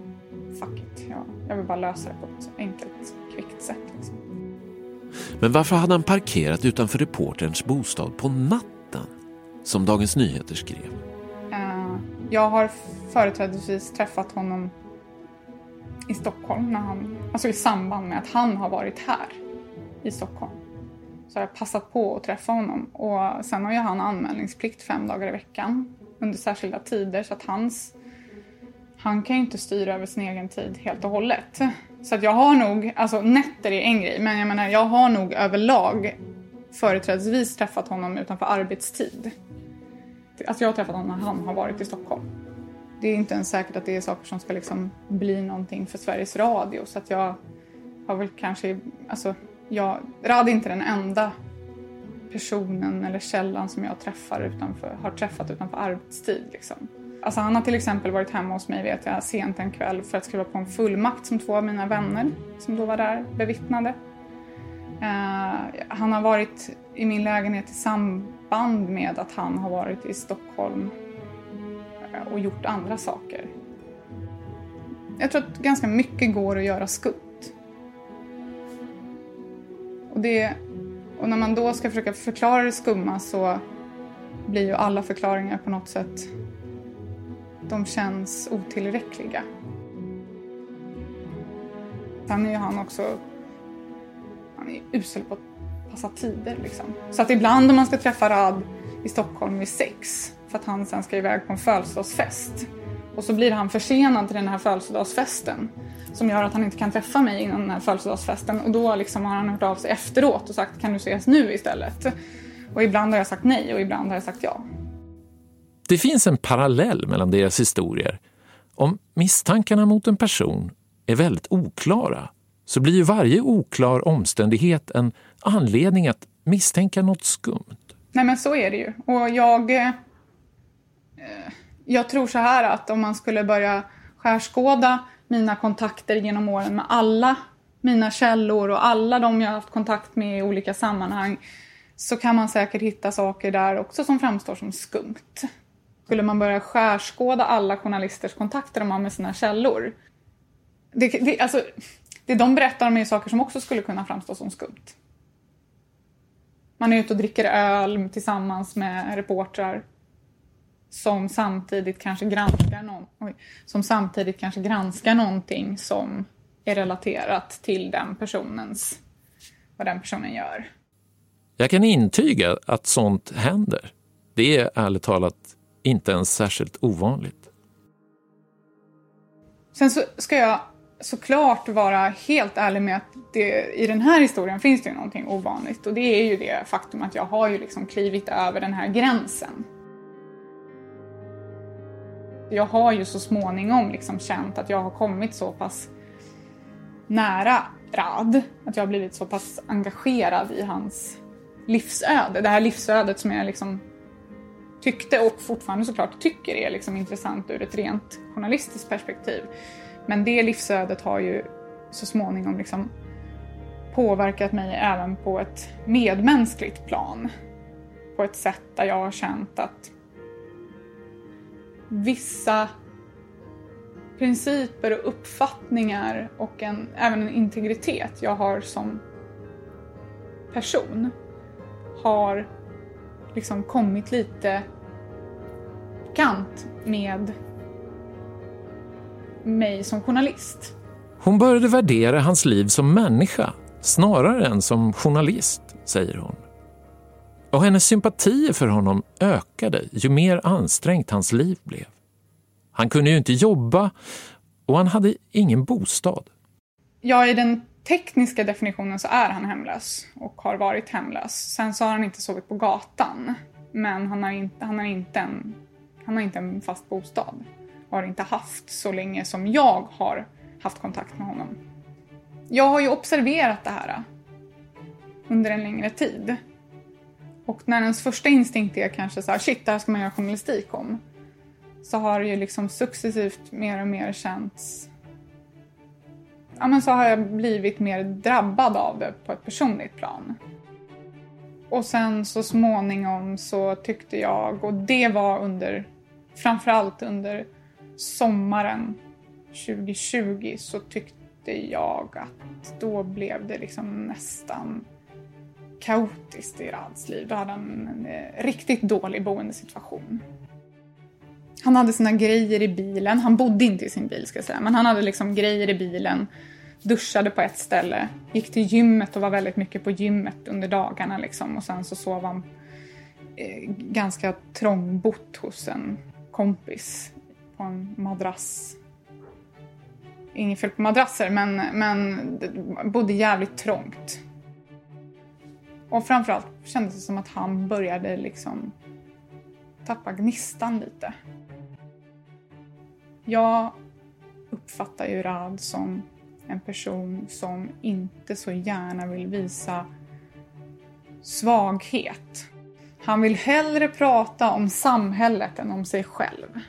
fuck it, jag, jag vill bara lösa det på ett enkelt, kvickt sätt. Liksom. Men varför hade han parkerat utanför reporterns bostad på natten? Som Dagens Nyheter skrev. Eh, jag har företrädesvis träffat honom i Stockholm, när han, alltså i samband med att han har varit här i Stockholm så har jag passat på att träffa honom. Och sen har ju han anmälningsplikt fem dagar i veckan under särskilda tider så att hans, han kan ju inte styra över sin egen tid helt och hållet. Så att jag har nog, alltså nätter är en grej, men jag menar jag har nog överlag företrädesvis träffat honom utanför arbetstid. Alltså jag har träffat honom när han har varit i Stockholm. Det är inte ens säkert att det är saker som ska liksom bli någonting för Sveriges Radio så att jag har väl kanske, alltså jag, Rad är inte den enda personen eller källan som jag träffar utanför, har träffat utanför arbetstid. Liksom. Alltså han har till exempel varit hemma hos mig vet jag, sent en kväll för att skriva på en fullmakt som två av mina vänner som då var där bevittnade. Uh, han har varit i min lägenhet i samband band med att han har varit i Stockholm eh, och gjort andra saker. Jag tror att ganska mycket går att göra skumt och, det, och när man då ska försöka förklara det skumma så blir ju alla förklaringar på något sätt, de känns otillräckliga. Sen är ju han också, han är usel på att passa tider. Liksom. Så att ibland om man ska träffa Rad i Stockholm vid sex för att han sen ska iväg på en födelsedagsfest och så blir han försenad till den här födelsedagsfesten som gör att han inte kan träffa mig innan den här födelsedagsfesten och då liksom har han hört av sig efteråt och sagt kan du ses nu istället? Och ibland har jag sagt nej och ibland har jag sagt ja. Det finns en parallell mellan deras historier. Om misstankarna mot en person är väldigt oklara så blir ju varje oklar omständighet en anledning att misstänka något skumt. Nej men så är det ju. Och jag... Eh, jag tror så här att om man skulle börja skärskåda mina kontakter genom åren med alla mina källor och alla de jag har haft kontakt med i olika sammanhang så kan man säkert hitta saker där också som framstår som skumt. Skulle man börja skärskåda alla journalisters kontakter de har med sina källor. Det, det, alltså, det de berättar om är saker som också skulle kunna framstå som skumt. Man är ute och dricker öl tillsammans med reportrar som samtidigt kanske granskar, någon, oj, som samtidigt kanske granskar någonting som är relaterat till den personens, vad den personen gör. Jag kan intyga att sånt händer. Det är ärligt talat inte ens särskilt ovanligt. Sen så ska jag såklart vara helt ärlig med att det, i den här historien finns det ju någonting ovanligt och det är ju det faktum att jag har ju liksom klivit över den här gränsen. Jag har ju så småningom liksom känt att jag har kommit så pass nära Rad, att jag har blivit så pass engagerad i hans livsöde. Det här livsödet som jag liksom tyckte och fortfarande såklart tycker är liksom intressant ur ett rent journalistiskt perspektiv. Men det livsödet har ju så småningom liksom påverkat mig även på ett medmänskligt plan. På ett sätt där jag har känt att vissa principer och uppfattningar och en, även en integritet jag har som person har liksom kommit lite kant med mig som journalist. Hon började värdera hans liv som människa snarare än som journalist, säger hon. Och hennes sympatier för honom ökade ju mer ansträngt hans liv blev. Han kunde ju inte jobba och han hade ingen bostad. Ja, i den tekniska definitionen så är han hemlös och har varit hemlös. Sen så har han inte sovit på gatan, men han har inte, han har inte, en, han har inte en fast bostad. Har inte haft så länge som jag har haft kontakt med honom. Jag har ju observerat det här under en längre tid. Och när ens första instinkt är kanske så här, shit, det här ska man göra journalistik om. Så har det ju liksom successivt mer och mer känts ja, men så har jag blivit mer drabbad av det på ett personligt plan. Och sen så småningom så tyckte jag, och det var under, framförallt under sommaren 2020 så tyckte jag att då blev det liksom nästan kaotiskt i Rads liv. Då hade han en eh, riktigt dålig boendesituation. Han hade sina grejer i bilen. Han bodde inte i sin bil ska jag säga, men han hade liksom grejer i bilen. Duschade på ett ställe, gick till gymmet och var väldigt mycket på gymmet under dagarna liksom. Och sen så sov han eh, ganska trångbott hos en kompis på en madrass. Inget fel på madrasser, men, men bodde jävligt trångt. Och framförallt kändes det som att han började liksom tappa gnistan lite. Jag uppfattar ju Rad som en person som inte så gärna vill visa svaghet. Han vill hellre prata om samhället än om sig själv.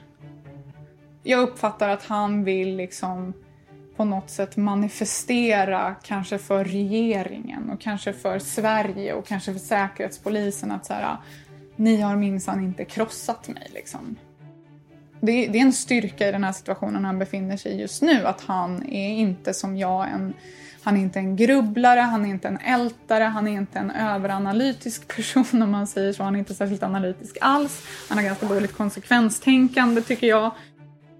Jag uppfattar att han vill liksom på något sätt manifestera kanske för regeringen och kanske för Sverige och kanske för Säkerhetspolisen att så här, ah, ni har minsann inte krossat mig liksom. Det, det, är en styrka i den här situationen han befinner sig i just nu att han är inte som jag en han är inte en grubblare, han är inte en ältare, han är inte en överanalytisk *laughs* person om man säger så. Han är inte särskilt analytisk alls. Han har ganska dåligt konsekvenstänkande tycker jag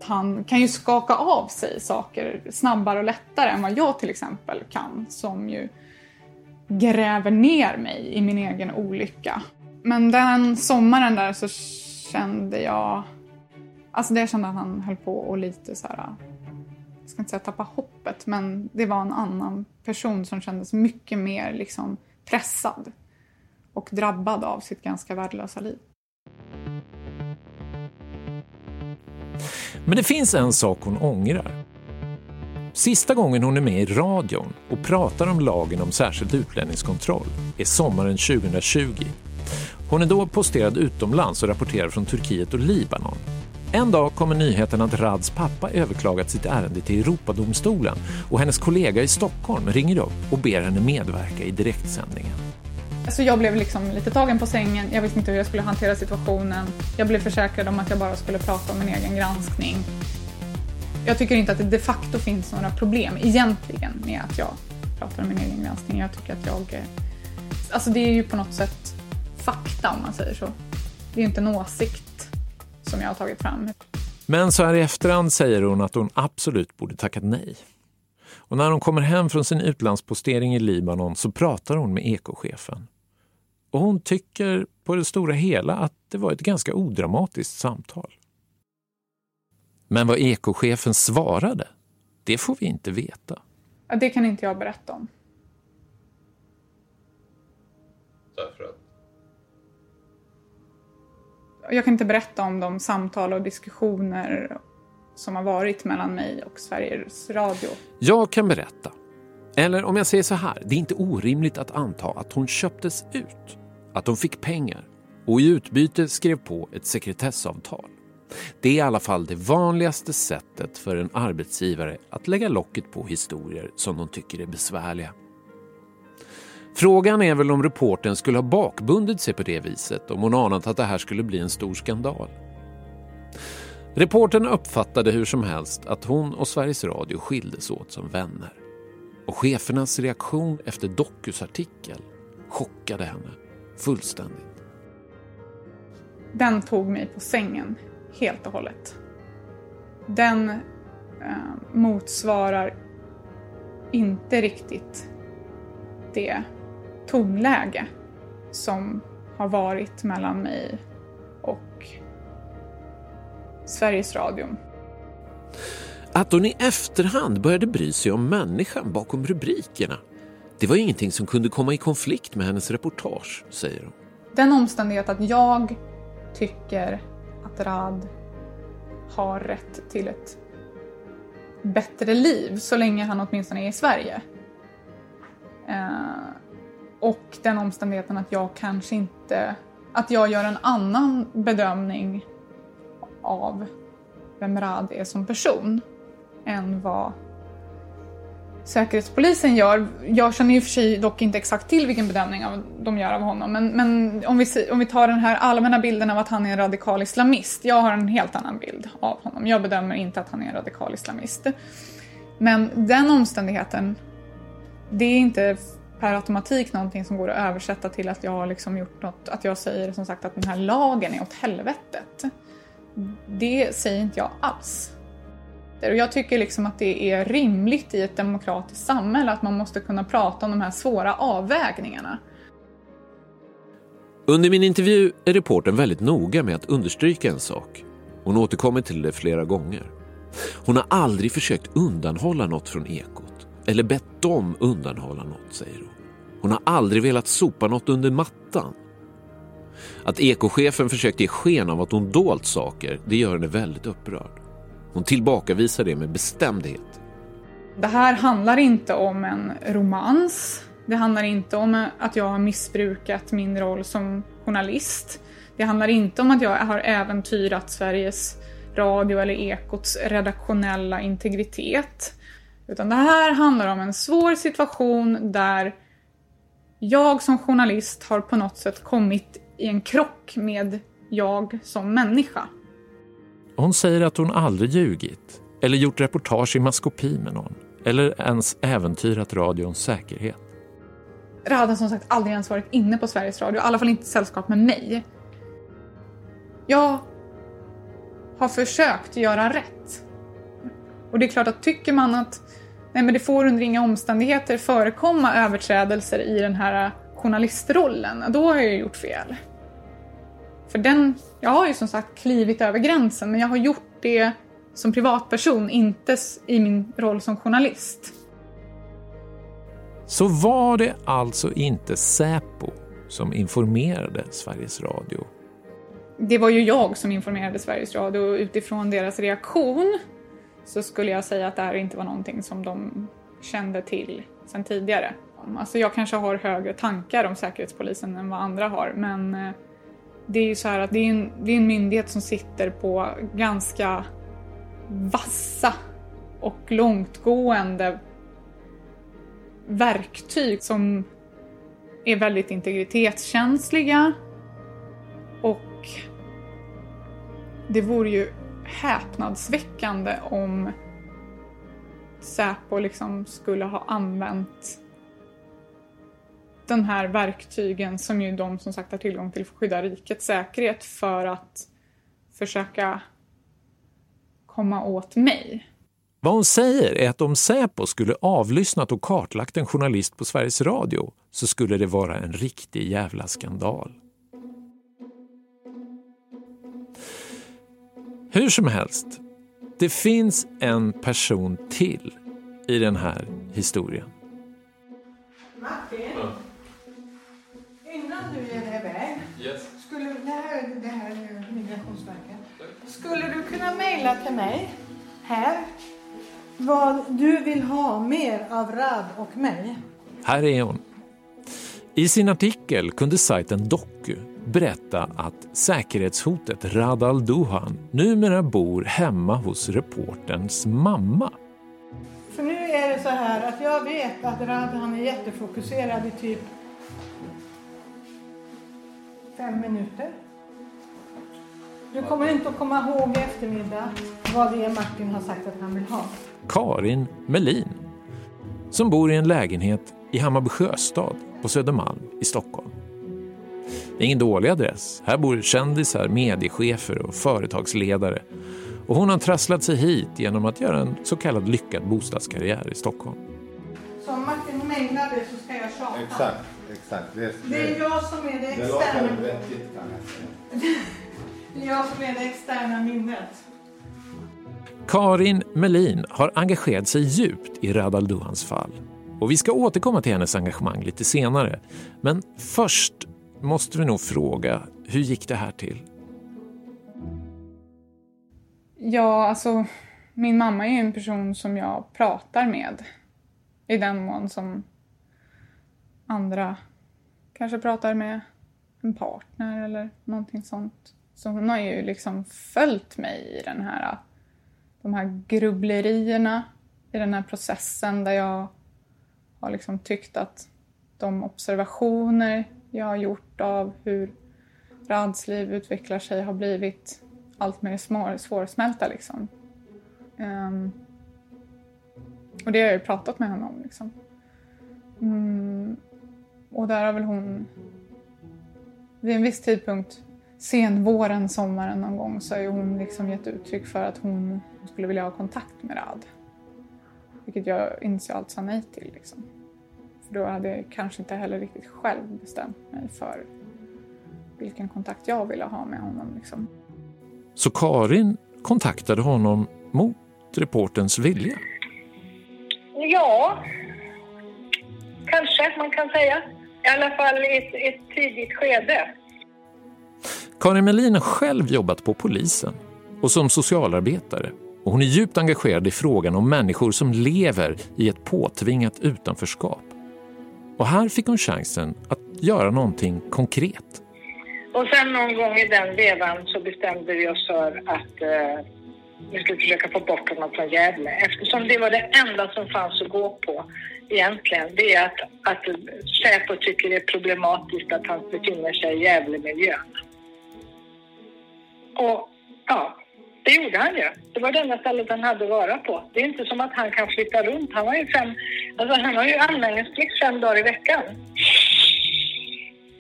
han kan ju skaka av sig saker snabbare och lättare än vad jag till exempel kan som ju gräver ner mig i min egen olycka. Men den sommaren där så kände jag... Alltså det jag kände att han höll på och lite så här... Jag ska inte säga tappa hoppet, men det var en annan person som kändes mycket mer liksom pressad och drabbad av sitt ganska värdelösa liv. Men det finns en sak hon ångrar. Sista gången hon är med i radion och pratar om lagen om särskild utlänningskontroll är sommaren 2020. Hon är då posterad utomlands och rapporterar från Turkiet och Libanon. En dag kommer nyheten att Rads pappa överklagat sitt ärende till Europadomstolen och hennes kollega i Stockholm ringer upp och ber henne medverka i direktsändningen. Så jag blev liksom lite tagen på sängen, jag visste inte hur jag skulle hantera situationen. Jag blev försäkrad om att jag bara skulle prata om min egen granskning. Jag tycker inte att det de facto finns några problem egentligen med att jag pratar om min egen granskning. Jag tycker att jag... Alltså det är ju på något sätt fakta om man säger så. Det är inte en åsikt som jag har tagit fram. Men så här i efterhand säger hon att hon absolut borde tackat nej. Och när hon kommer hem från sin utlandspostering i Libanon så pratar hon med ekochefen. Och hon tycker på det stora hela att det var ett ganska odramatiskt samtal. Men vad ekochefen svarade, det får vi inte veta. Det kan inte jag berätta om. Därför att? Jag kan inte berätta om de samtal och diskussioner som har varit mellan mig och Sveriges Radio. Jag kan berätta. Eller om jag säger så här, det är inte orimligt att anta att hon köptes ut. Att de fick pengar och i utbyte skrev på ett sekretessavtal. Det är i alla fall det vanligaste sättet för en arbetsgivare att lägga locket på historier som de tycker är besvärliga. Frågan är väl om reporten skulle ha bakbundit sig på det viset om hon anat att det här skulle bli en stor skandal. Reporten uppfattade hur som helst att hon och Sveriges Radio skildes åt som vänner. Och chefernas reaktion efter Dokus artikel chockade henne fullständigt. Den tog mig på sängen helt och hållet. Den eh, motsvarar inte riktigt det tonläge som har varit mellan mig och Sveriges Radio. Att hon i efterhand började bry sig om människan bakom rubrikerna det var ingenting som kunde komma i konflikt med hennes reportage, säger hon. Den omständighet att jag tycker att Rad har rätt till ett bättre liv så länge han åtminstone är i Sverige. Eh, och den omständigheten att jag kanske inte... Att jag gör en annan bedömning av vem Rad är som person än vad Säkerhetspolisen gör. Jag känner ju för sig dock inte exakt till vilken bedömning de gör av honom. Men, men om, vi, om vi tar den här allmänna bilden av att han är en radikal islamist. Jag har en helt annan bild av honom. Jag bedömer inte att han är en radikal islamist. Men den omständigheten, det är inte per automatik någonting som går att översätta till att jag har liksom gjort något, att jag säger som sagt att den här lagen är åt helvetet. Det säger inte jag alls. Och jag tycker liksom att det är rimligt i ett demokratiskt samhälle att man måste kunna prata om de här svåra avvägningarna. Under min intervju är reporten väldigt noga med att understryka en sak. Hon återkommer till det flera gånger. Hon har aldrig försökt undanhålla något från Ekot. Eller bett dem undanhålla något, säger hon. Hon har aldrig velat sopa något under mattan. Att ekochefen försökt ge sken av att hon dolt saker, det gör henne väldigt upprörd. Hon tillbakavisar det med bestämdhet. Det här handlar inte om en romans. Det handlar inte om att jag har missbrukat min roll som journalist. Det handlar inte om att jag har äventyrat Sveriges Radio eller Ekots redaktionella integritet. Utan det här handlar om en svår situation där jag som journalist har på något sätt kommit i en krock med jag som människa. Hon säger att hon aldrig ljugit eller gjort reportage i maskopi med någon eller ens äventyrat radions säkerhet. Radan har som sagt aldrig ens varit inne på Sveriges Radio, i alla fall inte i sällskap med mig. Jag har försökt göra rätt. Och det är klart att tycker man att nej men det får under inga omständigheter förekomma överträdelser i den här journalistrollen. Då har jag gjort fel. För den, jag har ju som sagt klivit över gränsen men jag har gjort det som privatperson, inte i min roll som journalist. Så var det alltså inte Säpo som informerade Sveriges Radio? Det var ju jag som informerade Sveriges Radio och utifrån deras reaktion så skulle jag säga att det här inte var någonting som de kände till sedan tidigare. Alltså jag kanske har högre tankar om Säkerhetspolisen än vad andra har men eh, det är ju så här att det är en, det är en myndighet som sitter på ganska vassa och långtgående verktyg som är väldigt integritetskänsliga. Och det vore ju häpnadsväckande om Säpo liksom skulle ha använt de här verktygen som ju de som sagt har tillgång till för att skydda rikets säkerhet för att försöka komma åt mig. Vad hon säger är att om Säpo skulle avlyssnat och kartlagt en journalist på Sveriges Radio så skulle det vara en riktig jävla skandal. Hur som helst, det finns en person till i den här historien. Skulle du kunna mejla till mig här vad du vill ha mer av Rad och mig? Här är hon. I sin artikel kunde sajten Doku berätta att säkerhetshotet Rad al-Duhan numera bor hemma hos reporterns mamma. För nu är det så här att jag vet att Rad han är jättefokuserad i typ fem minuter. Du kommer inte att komma ihåg i eftermiddag vad det är Martin har sagt att han vill ha. Karin Melin som bor i en lägenhet i Hammarby sjöstad på Södermalm i Stockholm. Det är ingen dålig adress. Här bor kändisar, mediechefer och företagsledare. Och hon har trasslat sig hit genom att göra en så kallad lyckad bostadskarriär i Stockholm. Så om Martin mejlar det så ska jag tjata. Exakt, exakt. Det, det är jag som är det externa. Det låter vettigt kan jag säga. *laughs* jag som är det externa minnet. Karin Melin har engagerat sig djupt i Radal Duhans fall. Och vi ska återkomma till hennes engagemang lite senare. Men först måste vi nog fråga, hur gick det här till? Ja, alltså min mamma är ju en person som jag pratar med. I den mån som andra kanske pratar med en partner eller någonting sånt. Så hon har ju liksom följt mig i den här de här grubblerierna i den här processen där jag har liksom tyckt att de observationer jag har gjort av hur Rads liv utvecklar sig har blivit allt mer svårsmälta. Liksom. Um, och det har jag ju pratat med henne om. Liksom. Mm, och där har väl hon vid en viss tidpunkt, sen våren, sommaren någon gång, så har ju hon liksom gett uttryck för att hon skulle vilja ha kontakt med Rad. Vilket jag initialt sa nej till. Liksom. För då hade jag kanske inte heller riktigt själv bestämt mig för vilken kontakt jag ville ha med honom. Liksom. Så Karin kontaktade honom mot reportens vilja? Ja, kanske man kan säga. I alla fall i ett, ett tidigt skede. Karin Melin har själv jobbat på polisen och som socialarbetare och hon är djupt engagerad i frågan om människor som lever i ett påtvingat utanförskap. Och här fick hon chansen att göra någonting konkret. Och sen någon gång i den vevan så bestämde vi oss för att eh, vi skulle försöka få bort honom från Gävle. Eftersom det var det enda som fanns att gå på egentligen. Det är att, att Säpo tycker det är problematiskt att han befinner sig i Gävlemiljön. Och ja, det gjorde han ju. Det var det enda stället han hade att vara på. Det är inte som att han kan flytta runt. Han har ju, fem, alltså han har ju anmälningsplikt fem dagar i veckan.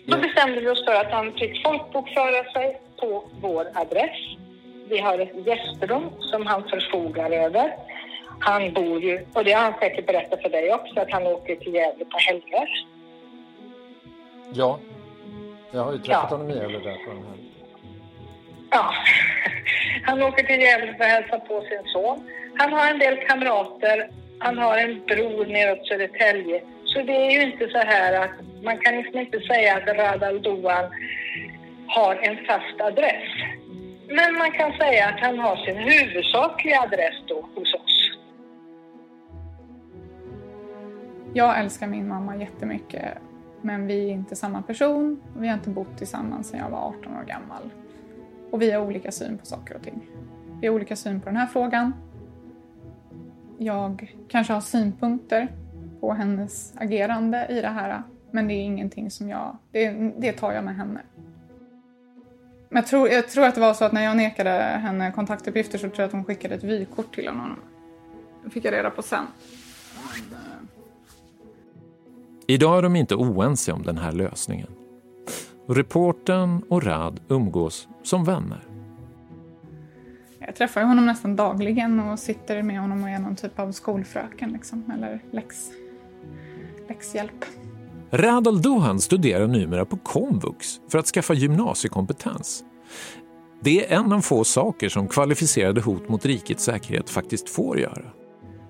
Då bestämde vi oss för att han fick folkbokföra sig på vår adress. Vi har ett gästrum som han förfogar över. Han bor ju, och det har han säkert berättat för dig också, att han åker till Gävle på helger. Ja, jag har ju träffat Ja. honom i Gävle där på den här. Ja, han åker till Gävle för att hälsa på sin son. Han har en del kamrater. Han har en bror neråt Södertälje. Så det är ju inte så här att man kan liksom inte säga att Radal Doan har en fast adress. Men man kan säga att han har sin huvudsakliga adress då hos oss. Jag älskar min mamma jättemycket men vi är inte samma person och vi har inte bott tillsammans sedan jag var 18 år gammal. Och vi har olika syn på saker och ting. Vi har olika syn på den här frågan. Jag kanske har synpunkter på hennes agerande i det här men det är ingenting som jag... Det, det tar jag med henne. Men jag tror, jag tror att det var så att när jag nekade henne kontaktuppgifter så tror jag att hon skickade ett vykort till honom. Det fick jag reda på sen. Idag är de inte oense om den här lösningen. Reportern och Rad umgås som vänner. Jag träffar honom nästan dagligen och sitter med honom och är någon typ av skolfröken liksom, eller läx, läxhjälp. Radal Duhan studerar numera på komvux för att skaffa gymnasiekompetens. Det är en av få saker som kvalificerade hot mot rikets säkerhet faktiskt får göra.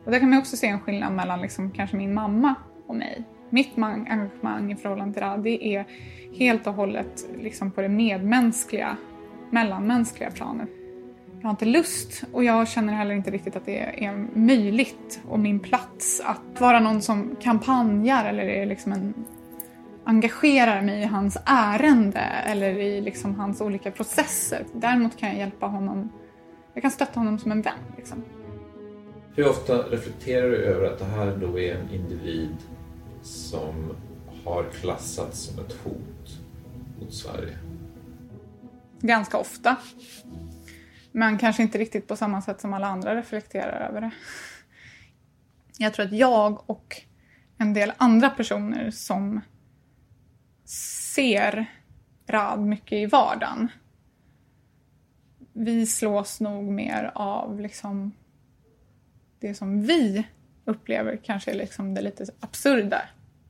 Och där kan man också se en skillnad mellan liksom kanske min mamma och mig. Mitt engagemang i förhållande till det, det är helt och hållet liksom på det medmänskliga, mellanmänskliga planet. Jag har inte lust och jag känner heller inte riktigt att det är möjligt och min plats att vara någon som kampanjar eller är liksom en engagerar mig i hans ärende eller i liksom hans olika processer. Däremot kan jag hjälpa honom, jag kan stötta honom som en vän. Liksom. Hur ofta reflekterar du över att det här då är en individ som har klassats som ett hot mot Sverige? Ganska ofta. Men kanske inte riktigt på samma sätt som alla andra reflekterar över det. Jag tror att jag och en del andra personer som ser Rad mycket i vardagen. Vi slås nog mer av liksom det som vi upplever kanske är liksom det lite absurda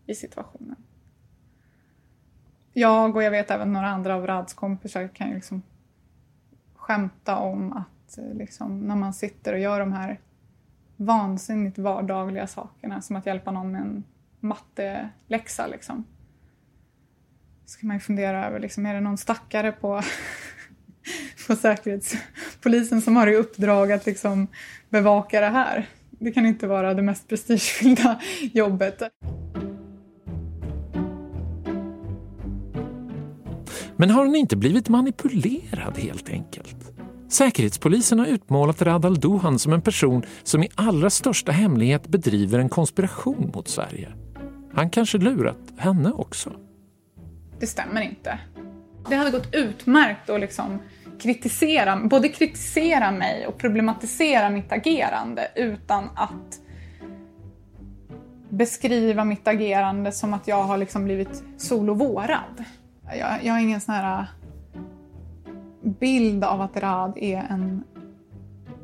i situationen. Jag och jag vet även några andra av Rads kompisar kan ju liksom skämta om att eh, liksom, när man sitter och gör de här vansinnigt vardagliga sakerna som att hjälpa någon med en matteläxa liksom. Så kan man ju fundera över, liksom, är det någon stackare på, *laughs* på Säkerhetspolisen som har i uppdrag att liksom bevaka det här? Det kan inte vara det mest prestigefyllda *laughs* jobbet. Men har hon inte blivit manipulerad helt enkelt? Säkerhetspolisen har utmålat Radal Duhan som en person som i allra största hemlighet bedriver en konspiration mot Sverige. Han kanske lurat henne också. Det stämmer inte. Det hade gått utmärkt att liksom kritisera, både kritisera mig och problematisera mitt agerande utan att beskriva mitt agerande som att jag har liksom blivit solovårad. Jag, jag har ingen sån här bild av att Rad är en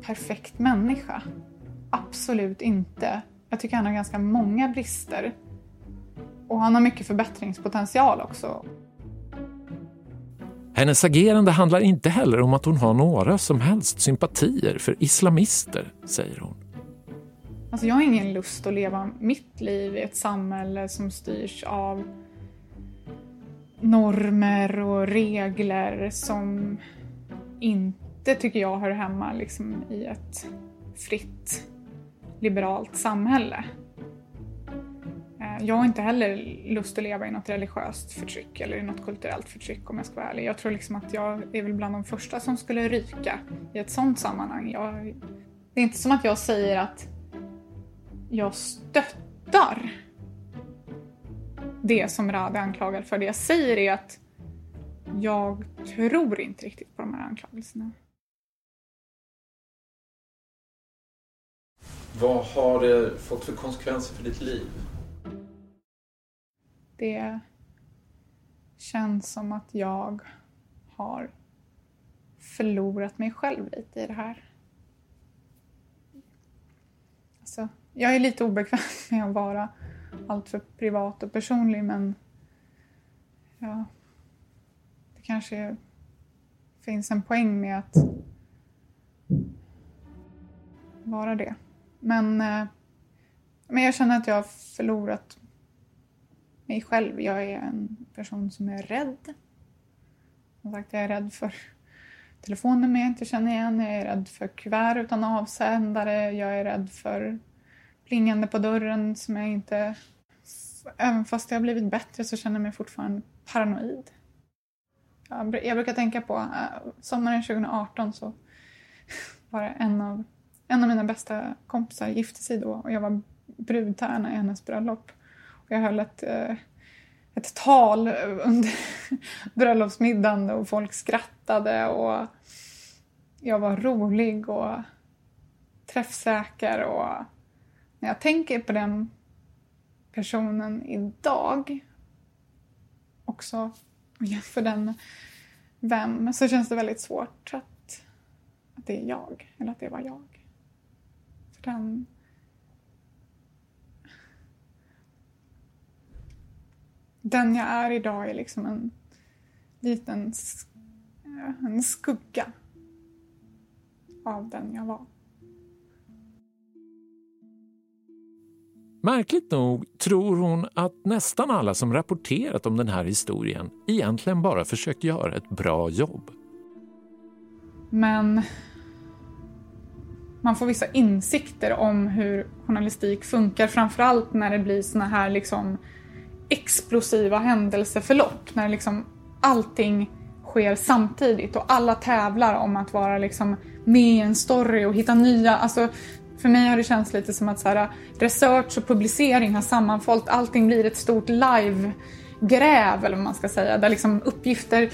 perfekt människa. Absolut inte. Jag tycker han har ganska många brister. Och han har mycket förbättringspotential också. Hennes agerande handlar inte heller om att hon har några som helst sympatier för islamister, säger hon. Alltså jag har ingen lust att leva mitt liv i ett samhälle som styrs av normer och regler som inte, tycker jag, hör hemma liksom i ett fritt, liberalt samhälle. Eh, jag har inte heller lust att leva i något religiöst förtryck eller i något kulturellt förtryck om jag ska vara ärlig. Jag tror liksom att jag är väl bland de första som skulle ryka i ett sånt sammanhang. Jag, det är inte som att jag säger att jag stöttar det som Rad är anklagad för. Det jag säger är att jag tror inte riktigt på de här anklagelserna. Vad har det fått för konsekvenser för ditt liv? Det känns som att jag har förlorat mig själv lite i det här. Alltså, jag är lite obekväm *laughs* med att vara alltför privat och personlig men ja, det kanske finns en poäng med att vara det. Men, eh, men jag känner att jag har förlorat mig själv. Jag är en person som är rädd. Som sagt, jag är rädd för telefonen jag inte känner igen. Jag är rädd för kuvert utan avsändare. Jag är rädd för plingande på dörren som jag inte... Även fast jag har blivit bättre så känner jag mig fortfarande paranoid. Jag brukar tänka på eh, sommaren 2018 så *laughs* var det en av, en av mina bästa kompisar gifte sig då och jag var brudtärna i hennes bröllop. Och jag höll ett, eh, ett tal *laughs* under *laughs* bröllopsmiddagen och folk skrattade och jag var rolig och träffsäker och när jag tänker på den personen idag också och jämför den med vem så känns det väldigt svårt att, att det är jag, eller att det var jag. För den... Den jag är idag är liksom en liten en skugga av den jag var. Märkligt nog tror hon att nästan alla som rapporterat om den här historien egentligen bara försökt göra ett bra jobb. Men man får vissa insikter om hur journalistik funkar, framförallt när det blir såna här liksom explosiva händelseförlopp, när liksom allting sker samtidigt och alla tävlar om att vara liksom med i en story och hitta nya, alltså för mig har det känts lite som att så här, äh, research och publicering har sammanfallit. Allting blir ett stort live-gräv eller vad man ska säga. Där liksom uppgifter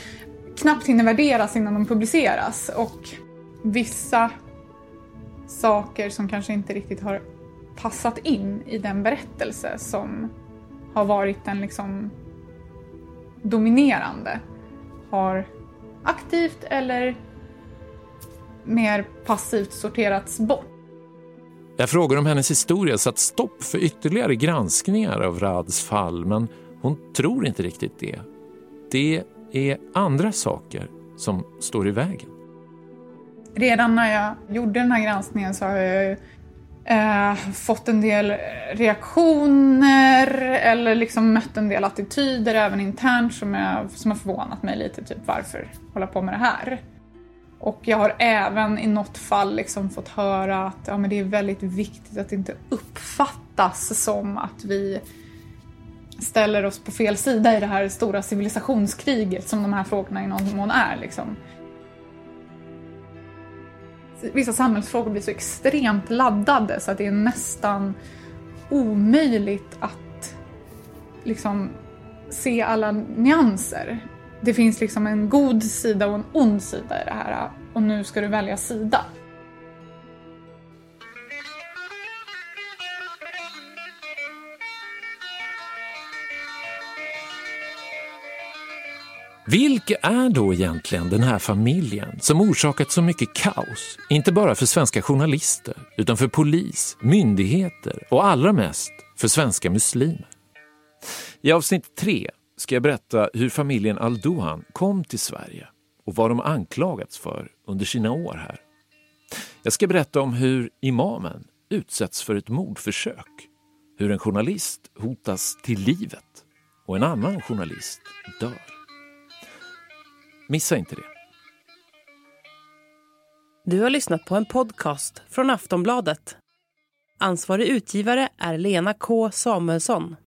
knappt hinner värderas innan de publiceras. Och vissa saker som kanske inte riktigt har passat in i den berättelse som har varit den liksom dominerande har aktivt eller mer passivt sorterats bort. Jag frågar om hennes historia satt stopp för ytterligare granskningar av Rads fall men hon tror inte riktigt det. Det är andra saker som står i vägen. Redan när jag gjorde den här granskningen så har jag eh, fått en del reaktioner eller liksom mött en del attityder även internt som, jag, som har förvånat mig lite. Typ varför hålla på med det här? Och jag har även i något fall liksom fått höra att ja, men det är väldigt viktigt att det inte uppfattas som att vi ställer oss på fel sida i det här stora civilisationskriget som de här frågorna i någon mån är. Liksom. Vissa samhällsfrågor blir så extremt laddade så att det är nästan omöjligt att liksom se alla nyanser det finns liksom en god sida och en ond sida i det här och nu ska du välja sida. Vilka är då egentligen den här familjen som orsakat så mycket kaos? Inte bara för svenska journalister, utan för polis, myndigheter och allra mest för svenska muslimer. I avsnitt tre ska jag berätta hur familjen Aldohan kom till Sverige och vad de anklagats för under sina år här. Jag ska berätta om hur imamen utsätts för ett mordförsök, hur en journalist hotas till livet och en annan journalist dör. Missa inte det. Du har lyssnat på en podcast från Aftonbladet. Ansvarig utgivare är Lena K Samuelsson.